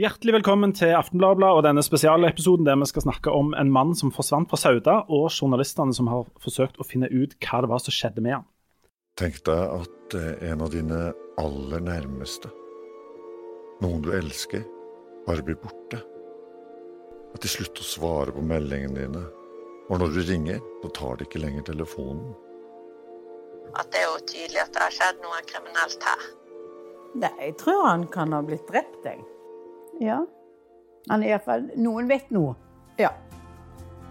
Hjertelig velkommen til Aftenbladet og denne spesialepisoden der vi skal snakke om en mann som forsvant fra Sauda, og journalistene som har forsøkt å finne ut hva det var som skjedde med han. Tenk deg at eh, en av dine aller nærmeste, noen du elsker, bare blir borte. At de slutter å svare på meldingene dine. Og når du ringer, så tar de ikke lenger telefonen. At det er jo tydelig at det har skjedd noe kriminelt her. Nei, jeg tror han kan ha blitt drept, jeg. Ja. Han er iallfall Noen vet noe. Ja.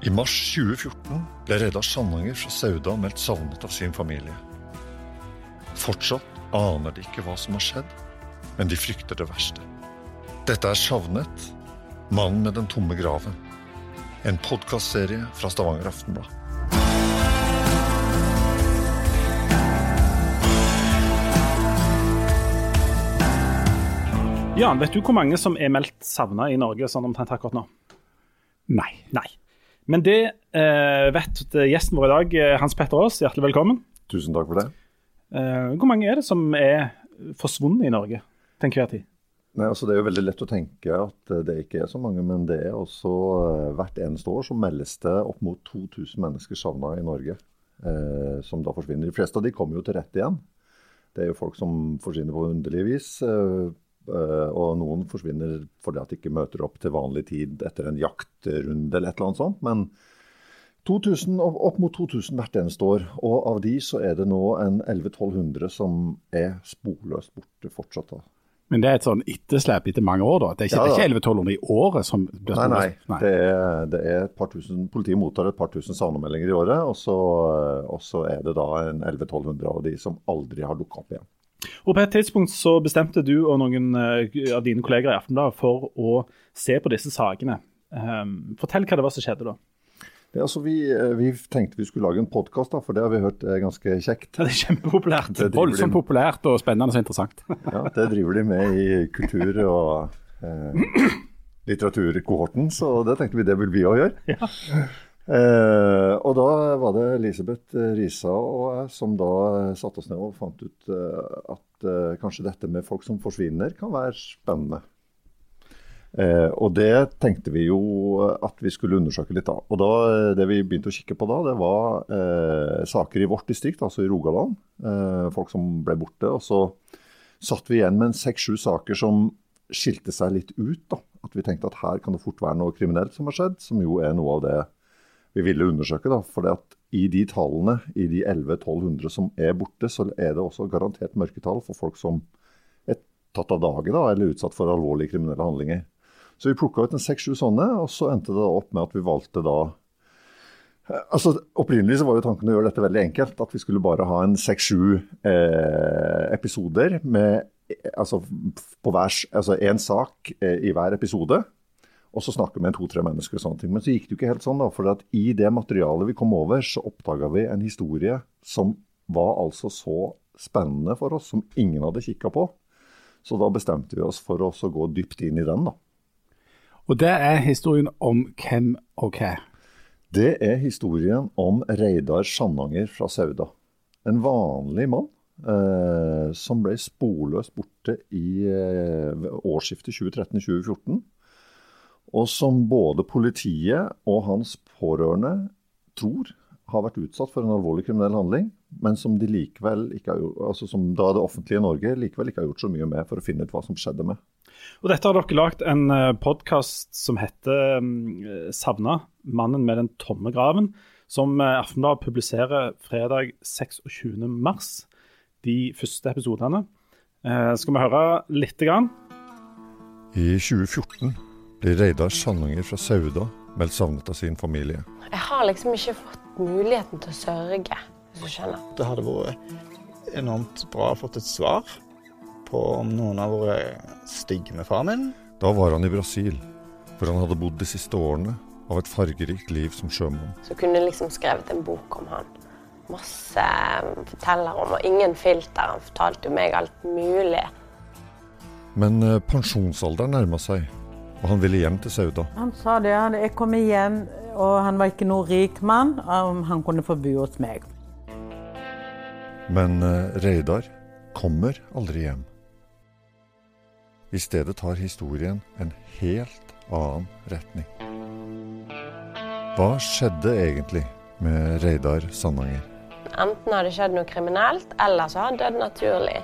I mars 2014 ble Reidar Sandanger fra Sauda meldt savnet av sin familie. Fortsatt aner de ikke hva som har skjedd, men de frykter det verste. Dette er Savnet, mannen med den tomme graven. En podkastserie fra Stavanger Aftenblad. Jan, vet du hvor mange som er meldt savna i Norge sånn omtrent akkurat nå? Nei. Nei. Men det eh, vet gjesten vår i dag, eh, Hans Petter Aas, hjertelig velkommen. Tusen takk for det. Eh, hvor mange er det som er forsvunnet i Norge til enhver tid? Nei, altså Det er jo veldig lett å tenke at det ikke er så mange, men det er også eh, hvert eneste år så meldes det opp mot 2000 mennesker savna i Norge. Eh, som da forsvinner. De fleste av de kommer jo til rette igjen. Det er jo folk som forsvinner på underlig vis. Eh, eh, og noen forsvinner fordi at de ikke møter opp til vanlig tid etter en jaktrunde eller et eller annet sånt. Men 2000, opp mot 2000 hvert eneste år. Og av de så er det nå en 1100-1200 som er sporløst borte fortsatt. da. Men det er et sånn etterslep etter mange år, da. Det er ikke, Ja, ikke 1100-1200 i året som blir Nei, nei. nei. Det er, det er et par tusen, politiet mottar et par tusen savnemeldinger i året, og så, og så er det da en 1100-1200 av de som aldri har dukka opp igjen. Og På et tidspunkt så bestemte du og noen eh, av dine kolleger i Aftenbladet for å se på disse sakene. Um, fortell hva det var som skjedde da. Det, er altså, vi, eh, vi tenkte vi skulle lage en podkast, for det har vi hørt er ganske kjekt. Ja, det er kjempepopulært. Voldsomt de, populært og spennende og interessant. ja, det driver de med i kultur- og eh, litteraturkohorten, så det tenkte vi det vil vi òg gjøre. Eh, og da var det Elisabeth Risa og jeg som da satte oss ned og fant ut eh, at eh, kanskje dette med folk som forsvinner, kan være spennende. Eh, og det tenkte vi jo at vi skulle undersøke litt da. Og da, eh, det vi begynte å kikke på da, det var eh, saker i vårt distrikt, altså i Rogaland. Eh, folk som ble borte. Og så satt vi igjen med seks-sju saker som skilte seg litt ut. da. At vi tenkte at her kan det fort være noe kriminelt som har skjedd, som jo er noe av det vi ville undersøke. da. For i de tallene, i de 1100-1200 som er borte, så er det også garantert mørketall for folk som er tatt av dage da, eller utsatt for alvorlige kriminelle handlinger. Så vi plukka ut en seks-sju sånne, og så endte det opp med at vi valgte da Altså, Opprinnelig så var jo tanken å gjøre dette veldig enkelt. At vi skulle bare ha en seks-sju eh, episoder med eh, altså, på hver, altså en sak eh, i hver episode. Og så snakke med to-tre mennesker og sånne ting. Men så gikk det jo ikke helt sånn, da. For at i det materialet vi kom over, så oppdaga vi en historie som var altså så spennende for oss, som ingen hadde kikka på. Så da bestemte vi oss for å gå dypt inn i den, da. Og det er historien om hvem og hva. Det er historien om Reidar Sandanger fra Sauda. En vanlig mann eh, som ble sporløst borte i eh, årsskiftet 2013-2014. Og som både politiet og hans pårørende tror har vært utsatt for en alvorlig kriminell handling, men som, de likevel ikke har, gjort- altså som da det offentlige Norge likevel ikke har gjort så mye med for å finne ut hva som skjedde med. Og Dette har dere lagd en podkast som heter um, 'Savna mannen med den tomme graven', som eh, Aftenbladet publiserer fredag 26.3. De første episodene. Eh, skal vi høre lite grann? I 2014 ble Reidar Sandanger fra Sauda meldt savnet av sin familie. Jeg har liksom ikke fått muligheten til å sørge, hvis du skjønner. Det hadde vært enormt bra å fått et svar på om noen har vært stygge med far min. Da var han i Brasil, hvor han hadde bodd de siste årene av et fargerikt liv som sjømann. Så kunne jeg liksom skrevet en bok om han. Masse forteller om, og ingen filter. Han fortalte jo meg alt mulig. Men eh, pensjonsalderen nærma seg, og han ville hjem til Sauda. Han sa det, han- jeg kom hjem, og han var ikke noen rik mann, om han kunne få bo hos meg. Men eh, Reidar kommer aldri hjem. I stedet tar historien en helt annen retning. Hva skjedde egentlig med Reidar Sandanger? Enten har det skjedd noe kriminelt, eller så har han dødd naturlig.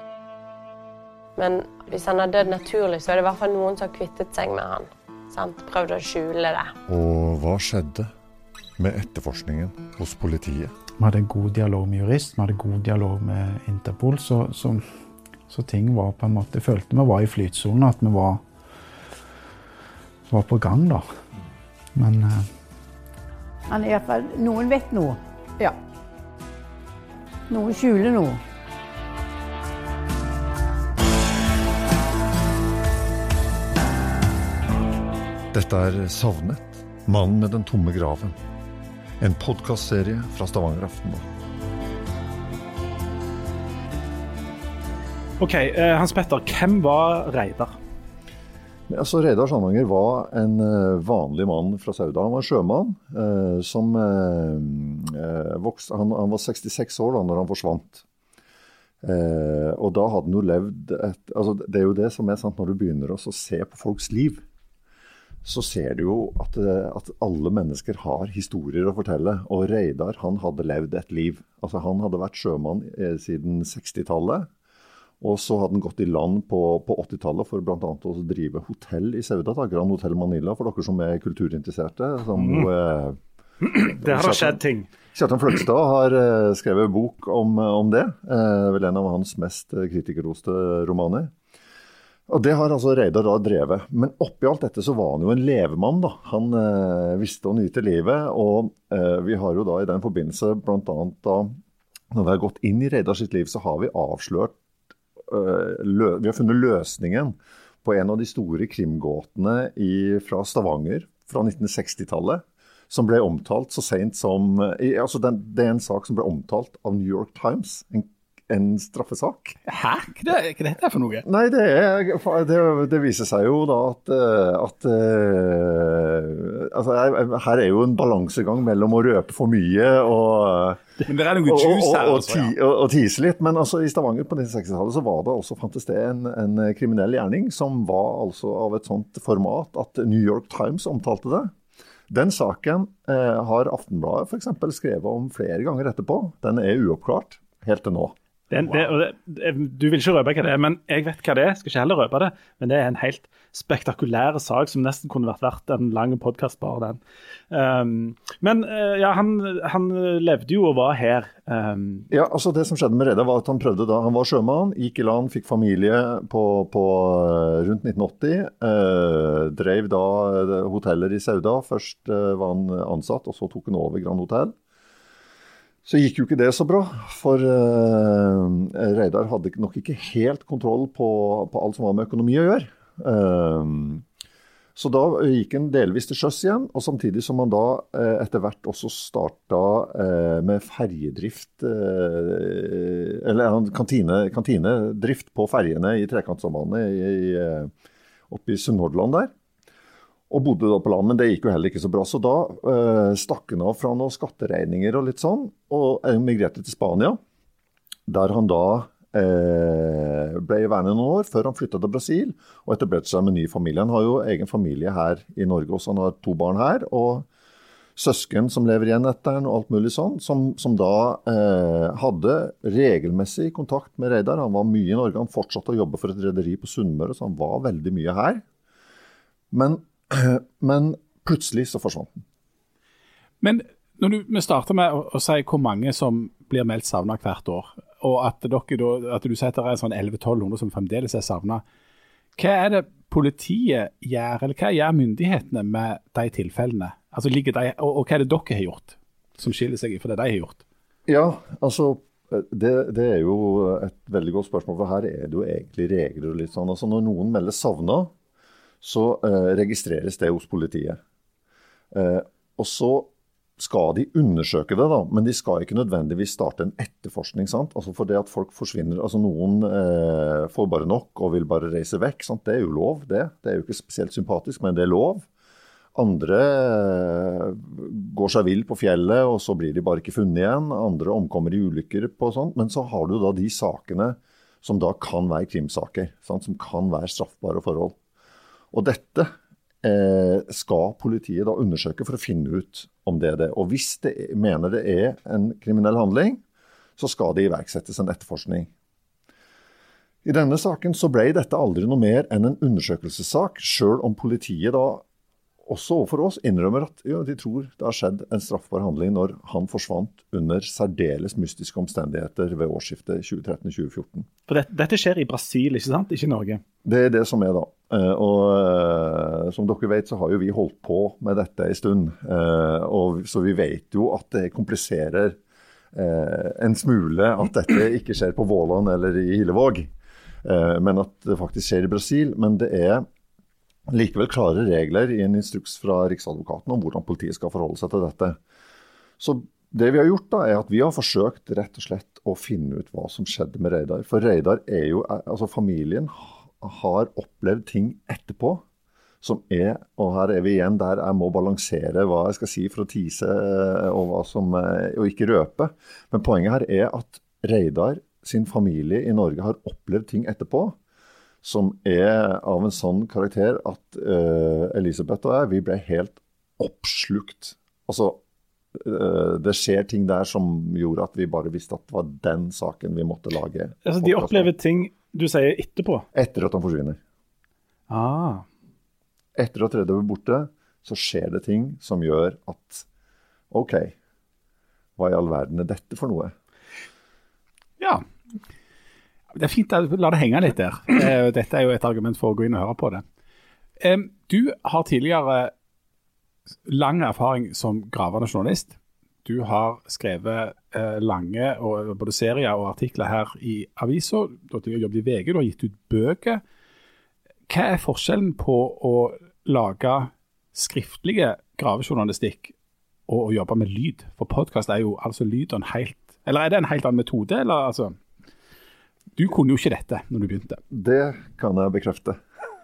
Men hvis han har dødd naturlig, så er det i hvert fall noen som har kvittet seg med han. Sant? Prøvd å skjule det. Og hva skjedde med etterforskningen hos politiet? Vi hadde en god dialog med jurist, vi hadde god dialog med Interpol. Så, så, så ting var på en måte Jeg følte vi var i flytsonen, at vi var, var på gang, da. Men eh, Han er iallfall Noen vet noe. Ja. Noen skjuler noe. Dette er Savnet. Mannen med den tomme graven. En podkastserie fra Stavanger Aftenblad. OK, eh, Hans Petter, hvem var Reidar? Altså, Reidar Sandanger var en eh, vanlig mann fra Sauda. Han var sjømann. eh, som eh, eh, vokste, han, han var 66 år da når han forsvant. Eh, og da hadde han jo levd et altså Det er jo det som er sant når du begynner å se på folks liv. Så ser du jo at, eh, at alle mennesker har historier å fortelle. Og Reidar han hadde levd et liv. Altså Han hadde vært sjømann eh, siden 60-tallet. Og så hadde han gått i land på, på 80-tallet for bl.a. å drive hotell i Sauda. Grand Hotel Manila, for dere som er kulturinteresserte. Som, eh, Det har skjedd ting. Kjartan Fløgstad har eh, skrevet bok om, om det. Eh, vel en av hans mest kritikerroste romaner. Og Det har altså Reidar da drevet. Men oppi alt dette så var han jo en levemann. da. Han eh, visste å nyte livet. Og eh, vi har jo da i den forbindelse bl.a. da når vi har gått inn i Reidar sitt liv, så har vi avslørt eh, lø Vi har funnet løsningen på en av de store krimgåtene i, fra Stavanger fra 1960-tallet. Som ble omtalt så seint som i, altså den, Det er en sak som ble omtalt av New York Times. En, en straffesak. Hæ? Hva er er dette for noe? Nei, det, er, det, det viser seg jo da at, eh, at eh, altså, Her er jo en balansegang mellom å røpe for mye og Men det er noe juice her, og, altså. ti, Ja. og, og tise litt. Men altså, i Stavanger på 1960-tallet så var det også fantes det en, en kriminell gjerning som var altså av et sånt format at New York Times omtalte det. Den saken eh, har Aftenbladet f.eks. skrevet om flere ganger etterpå. Den er uoppklart helt til nå. Det, det, og det, du vil ikke røpe hva det er, men jeg vet hva det er. Skal ikke heller røpe det. Men det er en helt spektakulær sak som nesten kunne vært verdt en lang podkast, bare den. Um, men uh, ja, han, han levde jo og var her. Um, Ja, altså Det som skjedde med Reidar, var at han prøvde da Han var sjømann, gikk i land, fikk familie på, på eh, rundt 1980. Eh, drev da eh, hoteller i Sauda. Først eh, var han ansatt, og så tok han over Grand Hotell. Så gikk jo ikke det så bra, for uh, Reidar hadde nok ikke helt kontroll på, på alt som var med økonomi å gjøre. Uh, så da gikk han delvis til sjøs igjen, og samtidig som han da eh, etter hvert også starta med ferjedrift Eller kantine, kantinedrift på ferjene i Trekantsambandet oppe i Sunnhordland der. Og bodde da på land, men det gikk jo heller ikke så bra. Så da eh, stakk han av fra noen skatteregninger og litt sånn, og emigrerte til Spania. Der han da eh, ble værende noen år, før han flytta til Brasil og etablerte seg med ny familie. Han har jo egen familie her i Norge også, han har to barn her. og Søsken som lever igjen etter han og alt mulig sånn, som, som da eh, hadde regelmessig kontakt med Reidar. Han var mye i Norge, han fortsatte å jobbe for et rederi på Sunnmøre, så han var veldig mye her. Men, men plutselig så forsvant den. Men når du, vi starter med å, å si hvor mange som blir meldt savna hvert år, og at, dere at du sier at det er sånn 1100-1200 som fremdeles er savna. Hva er det politiet gjør, eller hva gjør myndighetene med de tilfellene? Altså, de, og, og hva er det dere har gjort som skiller seg fra det de har gjort? Ja, altså det, det er jo et veldig godt spørsmål, for her er det jo egentlig regler og litt sånn. Altså Når noen melder savna, så eh, registreres det hos politiet. Eh, og så skal de undersøke det, da, men de skal ikke nødvendigvis starte en etterforskning. sant? Altså For det at folk forsvinner altså Noen eh, får bare nok og vil bare reise vekk. sant? Det er jo lov, det. Det er jo ikke spesielt sympatisk, men det er lov. Andre eh, går seg vill på fjellet, og så blir de bare ikke funnet igjen. Andre omkommer i ulykker på sånt. Men så har du da de sakene som da kan være krimsaker. Sant? Som kan være straffbare forhold. Og dette eh, skal politiet da undersøke for å finne ut om det er det. Og hvis de mener det er en kriminell handling, så skal det iverksettes en etterforskning. I denne saken så ble dette aldri noe mer enn en undersøkelsessak, sjøl om politiet da også overfor oss innrømmer at ja, de tror det har skjedd en straffbar handling når han forsvant under særdeles mystiske omstendigheter ved årsskiftet 2013-2014. For dette, dette skjer i Brasil, ikke sant? Ikke i Norge? Det er det som er, da. Eh, og eh, som dere vet, så har jo vi holdt på med dette en stund. Eh, og, så vi vet jo at det kompliserer en smule at dette ikke skjer på Våland eller i Hillevåg. Men at det faktisk skjer i Brasil. Men det er likevel klare regler i en instruks fra Riksadvokaten om hvordan politiet skal forholde seg til dette. Så det vi har gjort da, er at vi har forsøkt rett og slett å finne ut hva som skjedde med Reidar. For Reidar er jo, altså familien har opplevd ting etterpå som er, og her er vi igjen der jeg må balansere hva jeg skal si for å tise eh, og, som, eh, og ikke røpe. Men poenget her er at Reidar sin familie i Norge har opplevd ting etterpå som er av en sånn karakter at uh, Elisabeth og jeg vi ble helt oppslukt. Altså, uh, det skjer ting der som gjorde at vi bare visste at det var den saken vi måtte lage. Altså, de opplever ting du sier etterpå? Etter at han forsvinner. Ah. Etter at Redde er borte, så skjer det ting som gjør at OK, hva i all verden er dette for noe? Ja. Det er fint å la det henge litt der. Eh, dette er jo et argument for å gå inn og høre på det. Du har tidligere lang erfaring som gravende journalist. Du har skrevet eh, lange både serier og artikler her i avisa. Du har jobbet i VG, du har gitt ut bøker. Hva er forskjellen på å lage skriftlige gravejournalistikk og å jobbe med lyd? For podkast er jo altså lyd og en helt Eller er det en helt annen metode, eller altså? Du kunne jo ikke dette når du begynte. Det kan jeg bekrefte.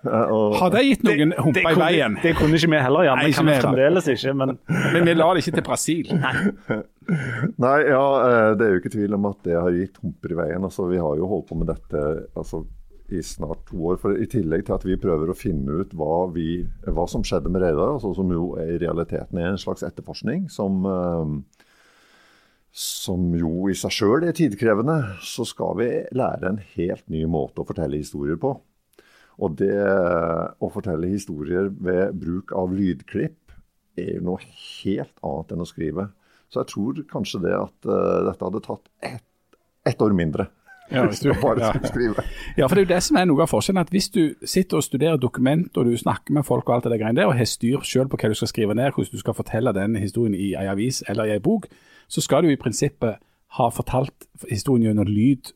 Og Har det gitt noen humper i veien? Det kunne ikke vi heller, Jan. Det kan vi fremdeles ikke, men Men vi la det ikke til Brasil. Nei. Nei, ja, eh, det er jo ikke tvil om at det har gitt humper i veien. Altså, vi har jo holdt på med dette altså, i snart to år. For I tillegg til at vi prøver å finne ut hva, vi, hva som skjedde med Reidar, altså, som jo i realiteten er en slags etterforskning som uh, som jo i seg sjøl er tidkrevende, så skal vi lære en helt ny måte å fortelle historier på. Og det å fortelle historier ved bruk av lydklipp er jo noe helt annet enn å skrive. Så jeg tror kanskje det at uh, dette hadde tatt ett et år mindre. Ja, hvis du, bare ja. skrive. ja, for det er jo det som er noe av forskjellen. at Hvis du sitter og studerer dokument og du snakker med folk og alt det greiene der, og har styr selv på hva du skal skrive ned, hvordan du skal fortelle den historien i ei avis eller i ei bok, så skal du i prinsippet ha fortalt historien gjennom lyd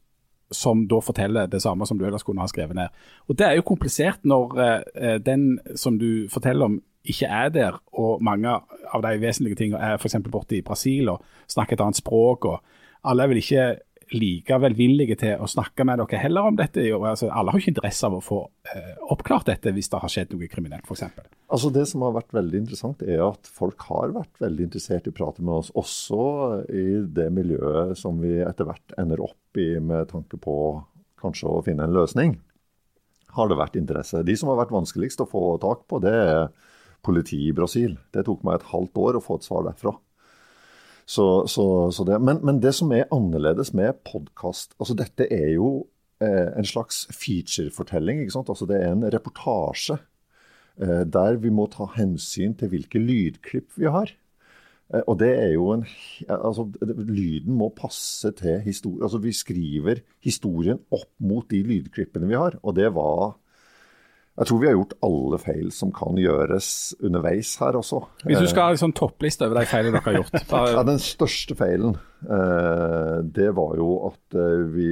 som da forteller det samme som du ellers kunne ha skrevet ned. Og Det er jo komplisert når eh, den som du forteller om ikke er der, og mange av de vesentlige tingene er f.eks. borte i Brasil og snakker et annet språk. og Alle er vel ikke like velvillige til å snakke med dere heller om dette. Altså, alle har ikke interesse av å få eh, oppklart dette hvis det har skjedd noe kriminelt f.eks. Altså det som har vært veldig interessant, er at folk har vært veldig interessert i å prate med oss. Også i det miljøet som vi etter hvert ender opp i med tanke på kanskje å finne en løsning. Har det vært interesse. De som har vært vanskeligst å få tak på, det er politiet i Brasil. Det tok meg et halvt år å få et svar derfra. Så, så, så det. Men, men, det som er annerledes med podkast altså Dette er jo eh, en slags featurefortelling. Altså Det er en reportasje eh, der vi må ta hensyn til hvilke lydklipp vi har. Eh, og det er jo en altså Lyden må passe til historien. Altså Vi skriver historien opp mot de lydklippene vi har. Og det var jeg tror vi har gjort alle feil som kan gjøres underveis her også. Hvis du skal ha en sånn toppliste over de feilene dere har gjort? ja, Den største feilen, eh, det var jo at eh, vi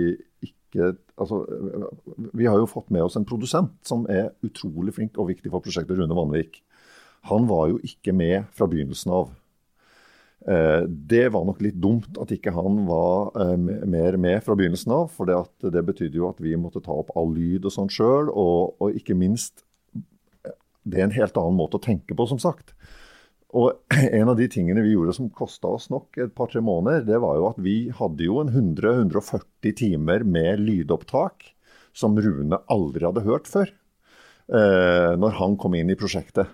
ikke Altså, vi har jo fått med oss en produsent som er utrolig flink og viktig for prosjektet, Rune Vanvik. Han var jo ikke med fra begynnelsen av. Eh, det var nok litt dumt at ikke han var eh, mer med fra begynnelsen av. For det, betydde jo at vi måtte ta opp all lyd og sånn sjøl. Og, og, ikke minst Det er en helt annen måte å tenke på, som sagt. Og en av de tingene vi gjorde som kosta oss nok et par-tre måneder, det var jo at vi hadde jo en 100-140 timer med lydopptak som Rune aldri hadde hørt før. Eh, når han kom inn i prosjektet.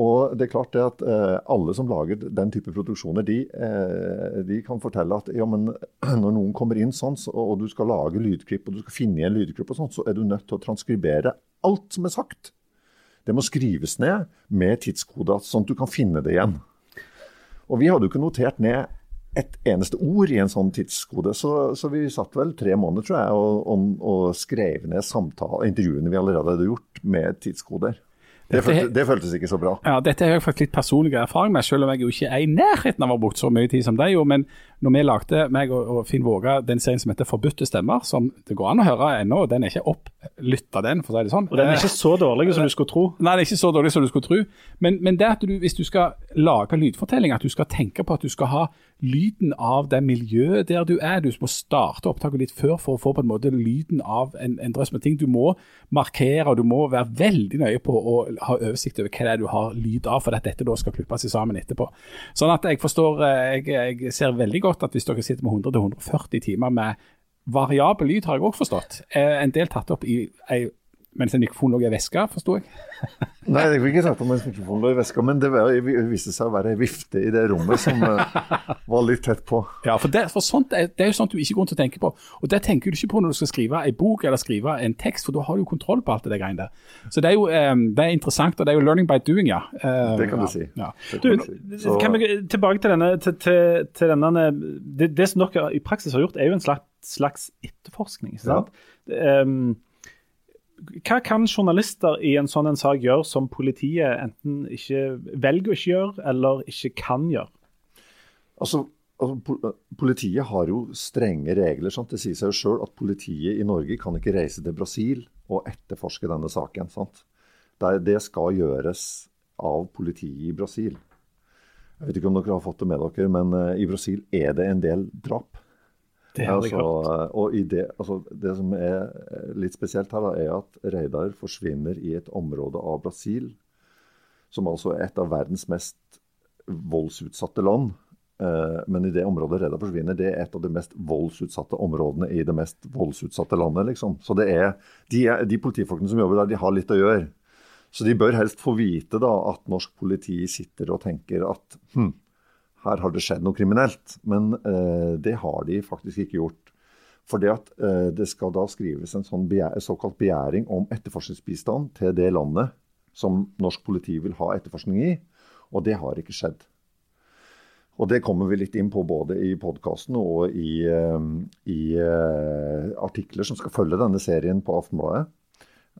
Og det er klart det at eh, Alle som lager den type produksjoner, de, eh, de, kan fortelle at ja, men når noen kommer inn sånn, så, og du skal lage lydklipp og du skal finne igjen lydklipp, og sånt, så er du nødt til å transkribere alt som er sagt. Det må skrives ned med tidskode, sånn at du kan finne det igjen. Og vi hadde jo ikke notert ned et eneste ord i en sånn tidskode, så, så vi satt vel tre måneder tror jeg, og, og, og skrev ned samtale, intervjuene vi allerede hadde gjort med tidskoder. Det, følte, det, føltes ikke så bra. Ja, Dette har jeg faktisk litt personlig erfaring med, selv om jeg jo ikke er i nærheten av å ha brukt så mye tid som deg. Men når vi lagde, meg og, og Finn Våga, den serien som heter 'Forbudte stemmer', som det går an å høre ennå, og den er ikke opplytta, den, for å si det sånn. Og den er ikke så dårlig som du skulle tro? Nei, den er ikke så dårlig som du skulle tro. Men, men det at du, hvis du skal lage lydfortelling, at du skal tenke på at du skal ha lyden av det miljøet der du er. Du må starte opptaket litt før for å få på en måte lyden av en, en drøss med ting. Du må markere, og du må være veldig nøye på å ha oversikt over hva det er du har lyd av, for at dette da skal klippes sammen etterpå. Sånn at jeg forstår, eh, jeg, jeg ser veldig godt at hvis dere sitter med 100-140 timer med variabel lyd, har jeg òg forstått. Eh, en del tatt opp i ei mens en mikrofon lå i veska, forsto jeg? Nei, jeg fikk ikke sagt om en mikrofon lå i veska, men det viste seg å være ei vifte i det rommet som uh, var litt tett på. Ja, for, det, for sånt, det er jo sånt du ikke går rundt og tenker på. Og det tenker du ikke på når du skal skrive ei bok eller skrive en tekst, for da har du jo kontroll på alt det greiene der. Så det er jo um, det er interessant, og det er jo learning by doing, ja. Uh, det kan du si. Ja. Du, si. kan vi tilbake til denne, til, til, til denne det, det, som dere i praksis har gjort, er jo en slags, slags etterforskning. sant? Ja. Um, hva kan journalister i en sånn sak gjøre som politiet enten ikke velger å ikke gjøre, eller ikke kan gjøre? Altså, altså Politiet har jo strenge regler. Sant? Det sier seg jo sjøl at politiet i Norge kan ikke reise til Brasil og etterforske denne saken. Sant? Det skal gjøres av politiet i Brasil. Jeg vet ikke om dere har fått det med dere, men eh, i Brasil er det en del drap. Det har jeg altså. Og det, altså, det, som er litt spesielt her, da, er at Reidar forsvinner i et område av Brasil som altså er et av verdens mest voldsutsatte land. Eh, men i det området Reidar forsvinner, det er et av de mest voldsutsatte områdene i det mest voldsutsatte landet. liksom. Så det er, de, de politifolkene som jobber der, de har litt å gjøre. Så de bør helst få vite da at norsk politi sitter og tenker at hm, her har det skjedd noe kriminelt. Men eh, det har de faktisk ikke gjort. For det at eh, det skal da skrives en sånn begjæ såkalt begjæring om etterforskningsbistand til det landet som norsk politi vil ha etterforskning i, og det har ikke skjedd. Og det kommer vi litt inn på både i podkasten og i, eh, i uh, artikler som skal følge denne serien på Aftenbladet.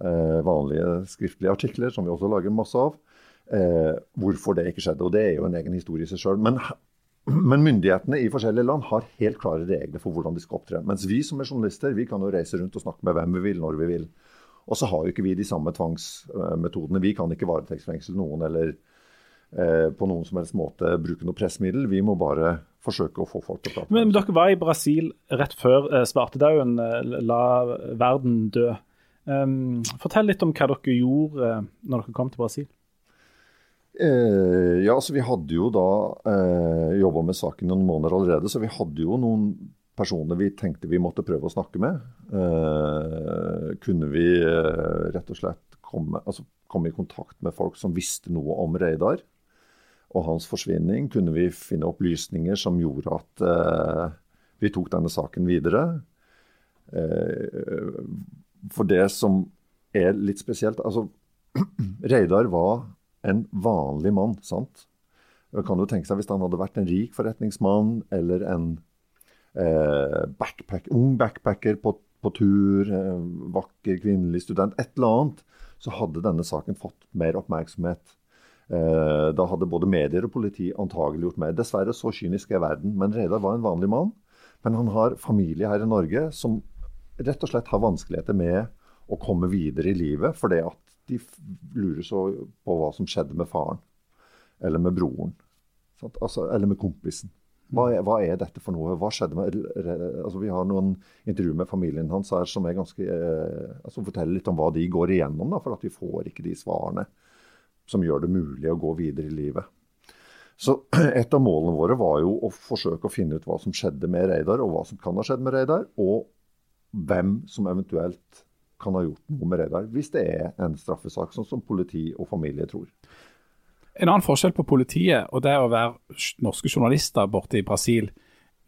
Uh, vanlige skriftlige artikler som vi også lager masse av eh, hvorfor det ikke skjedde. Og det er jo en egen historie i seg sjøl. Men, men, myndighetene i forskjellige land har helt klare regler for hvordan de skal opptre. Mens vi som er journalister, vi kan jo reise rundt og snakke med hvem vi vil, når vi vil. Og så har jo ikke vi de samme tvangsmetodene. Vi kan ikke varetektsfengsle noen eller eh, på noen som helst måte bruke noe pressmiddel. Vi må bare forsøke å få folk til å prate. Men, men dere var i Brasil rett før eh, svartedauden eh, la verden dø. Um, fortell litt om hva dere gjorde eh, når dere kom til Brasil. Eh, ja, altså Vi hadde jo da eh, jobba med saken noen måneder allerede, så vi hadde jo noen personer vi tenkte vi måtte prøve å snakke med. Eh, kunne vi eh, rett og slett komme, altså, komme, i kontakt med folk som visste noe om Reidar og hans forsvinning? Kunne vi finne opplysninger som gjorde at eh, vi tok denne saken videre? Eh, for det som er litt spesielt altså Reidar var en vanlig mann. sant? Man kan jo tenke seg Hvis han hadde vært en rik forretningsmann eller en eh, backpack, ung backpacker på, på tur, eh, vakker kvinnelig student, et eller annet, så hadde denne saken fått mer oppmerksomhet. Eh, da hadde både medier og politi antagelig gjort mer. Dessverre, så kynisk er verden. Men Reidar var en vanlig mann. Men han har familie her i Norge som rett og slett har vanskeligheter med å komme videre i livet fordi at de lurer så på hva som skjedde med faren. Eller med broren. Altså, eller med kompisen. Hva er, hva er, dette for noe? Hva skjedde med altså, Vi har noen intervjuer med familien hans her som ganske, eh, altså, forteller litt om hva de går igjennom. Da, for at de får ikke de svarene som gjør det mulig å gå videre i livet. Så et av målene våre var jo å forsøke å finne ut hva som skjedde med Reidar, og hva som kan ha skjedd med Reidar, og hvem som eventuelt kan ha gjort noe med Reidar, hvis det er en straffesak, sånn som politi og familie tror. En annen forskjell på politiet og det å være norske journalister borte i Brasil,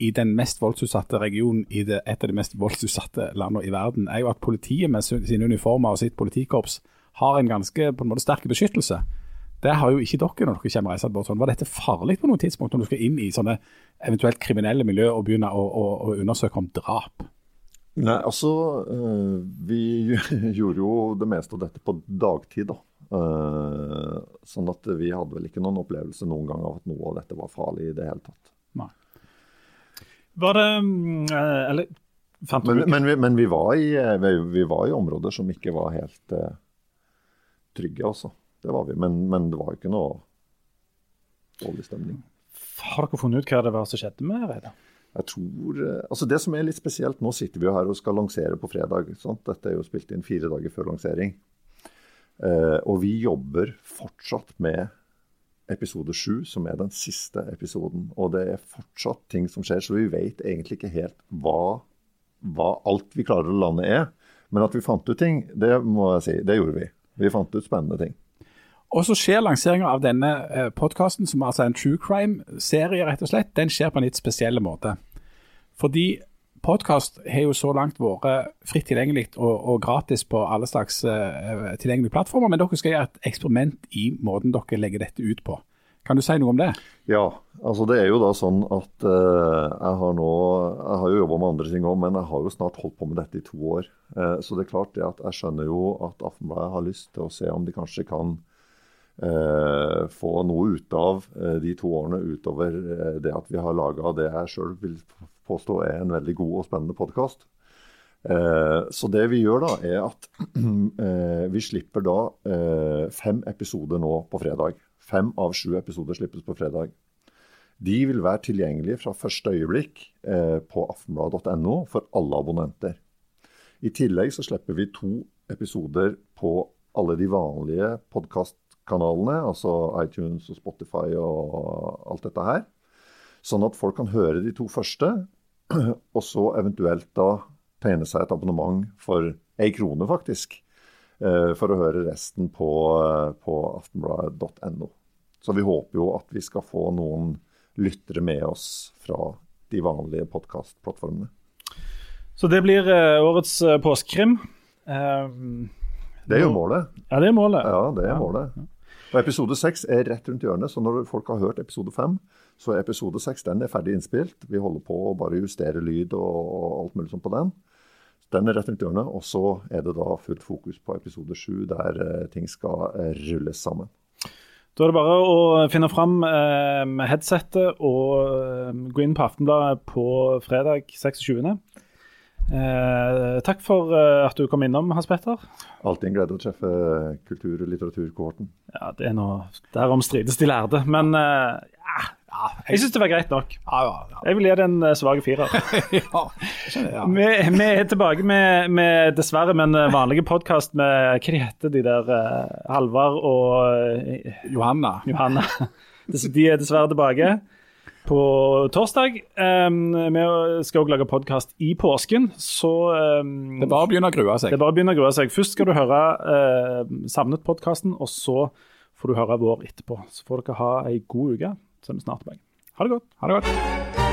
i den mest voldsutsatte regionen i det, et av de mest voldsutsatte landene i verden, er jo at politiet med sine uniformer og sitt politikorps har en ganske på en måte sterk beskyttelse. Det har jo ikke dere når dere kommer reisende bort sånn. Var dette farlig på noe tidspunkt når du skal inn i sånne eventuelt kriminelle miljø og begynne å, å, å undersøke om drap? Nei, altså øh, Vi gjorde jo det meste av dette på dagtid, da. Uh, sånn at vi hadde vel ikke noen opplevelse noen gang av at noe av dette var farlig i det hele tatt. Nei. Var det uh, Eller Men, men, vi, men vi, var i, vi, var i, områder som ikke var helt uh, trygge, altså. Det var vi. Men, men det var ikke noe dårlig stemning. Har dere funnet ut hva det var som skjedde med Reidar? Jeg tror, altså Det som er litt spesielt, nå sitter vi jo her og skal lansere på fredag. Sant? Dette er jo spilt inn fire dager før lansering. Eh, og vi jobber fortsatt med episode sju, som er den siste episoden. Og det er fortsatt ting som skjer, så vi vet egentlig ikke helt hva, hva alt vi klarer å lande er. Men at vi fant ut ting, det må jeg si, det gjorde vi. Vi fant ut spennende ting. Og så skjer lanseringa av denne eh, podkasten, som altså er en true crime-serie, rett og slett, den skjer på en litt spesiell måte. Fordi podkast har jo så langt vært fritt tilgjengelig og, og gratis på alle slags uh, tilgjengelige plattformer, men dere skal gjøre et eksperiment i måten dere legger dette ut på. Kan du si noe om det? Ja, altså det er jo da sånn at uh, jeg har nå Jeg har jo jobba med andre ting òg, men jeg har jo snart holdt på med dette i to år. Uh, så det er klart det at jeg skjønner jo at Aftenbladet har lyst til å se om de kanskje kan Uh, få noe ut av uh, de to årene utover uh, det at vi har laga det jeg sjøl vil påstå er en veldig god og spennende podkast. Eh, så det vi gjør da, er at eh, vi slipper da eh, fem episoder nå på fredag. Fem av sju episoder slippes på fredag. De vil være tilgjengelige fra første øyeblikk eh, på aftenblad.no for alle abonnenter. I tillegg så slipper vi to episoder på alle de vanlige podkastkanalene, altså iTunes og Spotify og alt dette her. Sånn at folk kan høre de to første, og så eventuelt da tegne seg et abonnement for ei krone, faktisk. Eh, for å høre resten på, eh, på aftenbladet.no. Så vi håper jo at vi skal få noen lyttere med oss fra de vanlige podkastplattformene. Så det blir eh, årets påskekrim. Det er jo målet. Ja, det er målet. Ja, det er målet. Og Episode seks er rett rundt hjørnet, så når folk har hørt episode fem, så er episode seks er ferdig innspilt. Vi holder på å bare justere lyd og alt mulig sånn på den. Den er rett rundt hjørnet. Og så er det da fullt fokus på episode sju, der eh, ting skal eh, rulles sammen. Da er det bare å finne fram eh, headsettet og eh, gå inn på Aftenbladet på fredag 26. Eh, takk for uh, at du kom innom, Hans Petter. Alltid en glede å treffe kultur- og litteraturkohorten. Ja, det er noe Derom strides de lærde. Men uh, ja, ja, jeg syns det var greit nok. Jeg vil gi det en uh, svak firer. vi, vi, er tilbake med, med dessverre, men vanlige podkast med Hva de heter de der? Halvard og Johanna. Johanna. De er dessverre tilbake på torsdag. Um, vi skal også lage podkast i påsken, så um, Det er bare å begynne å grue seg. Det er bare å begynne å grue seg. Først skal du høre uh, Savnet-podkasten, og så får du høre vår etterpå. Så får dere ha ei god uke, så er vi snart tilbake. Ha det godt. Ha det godt.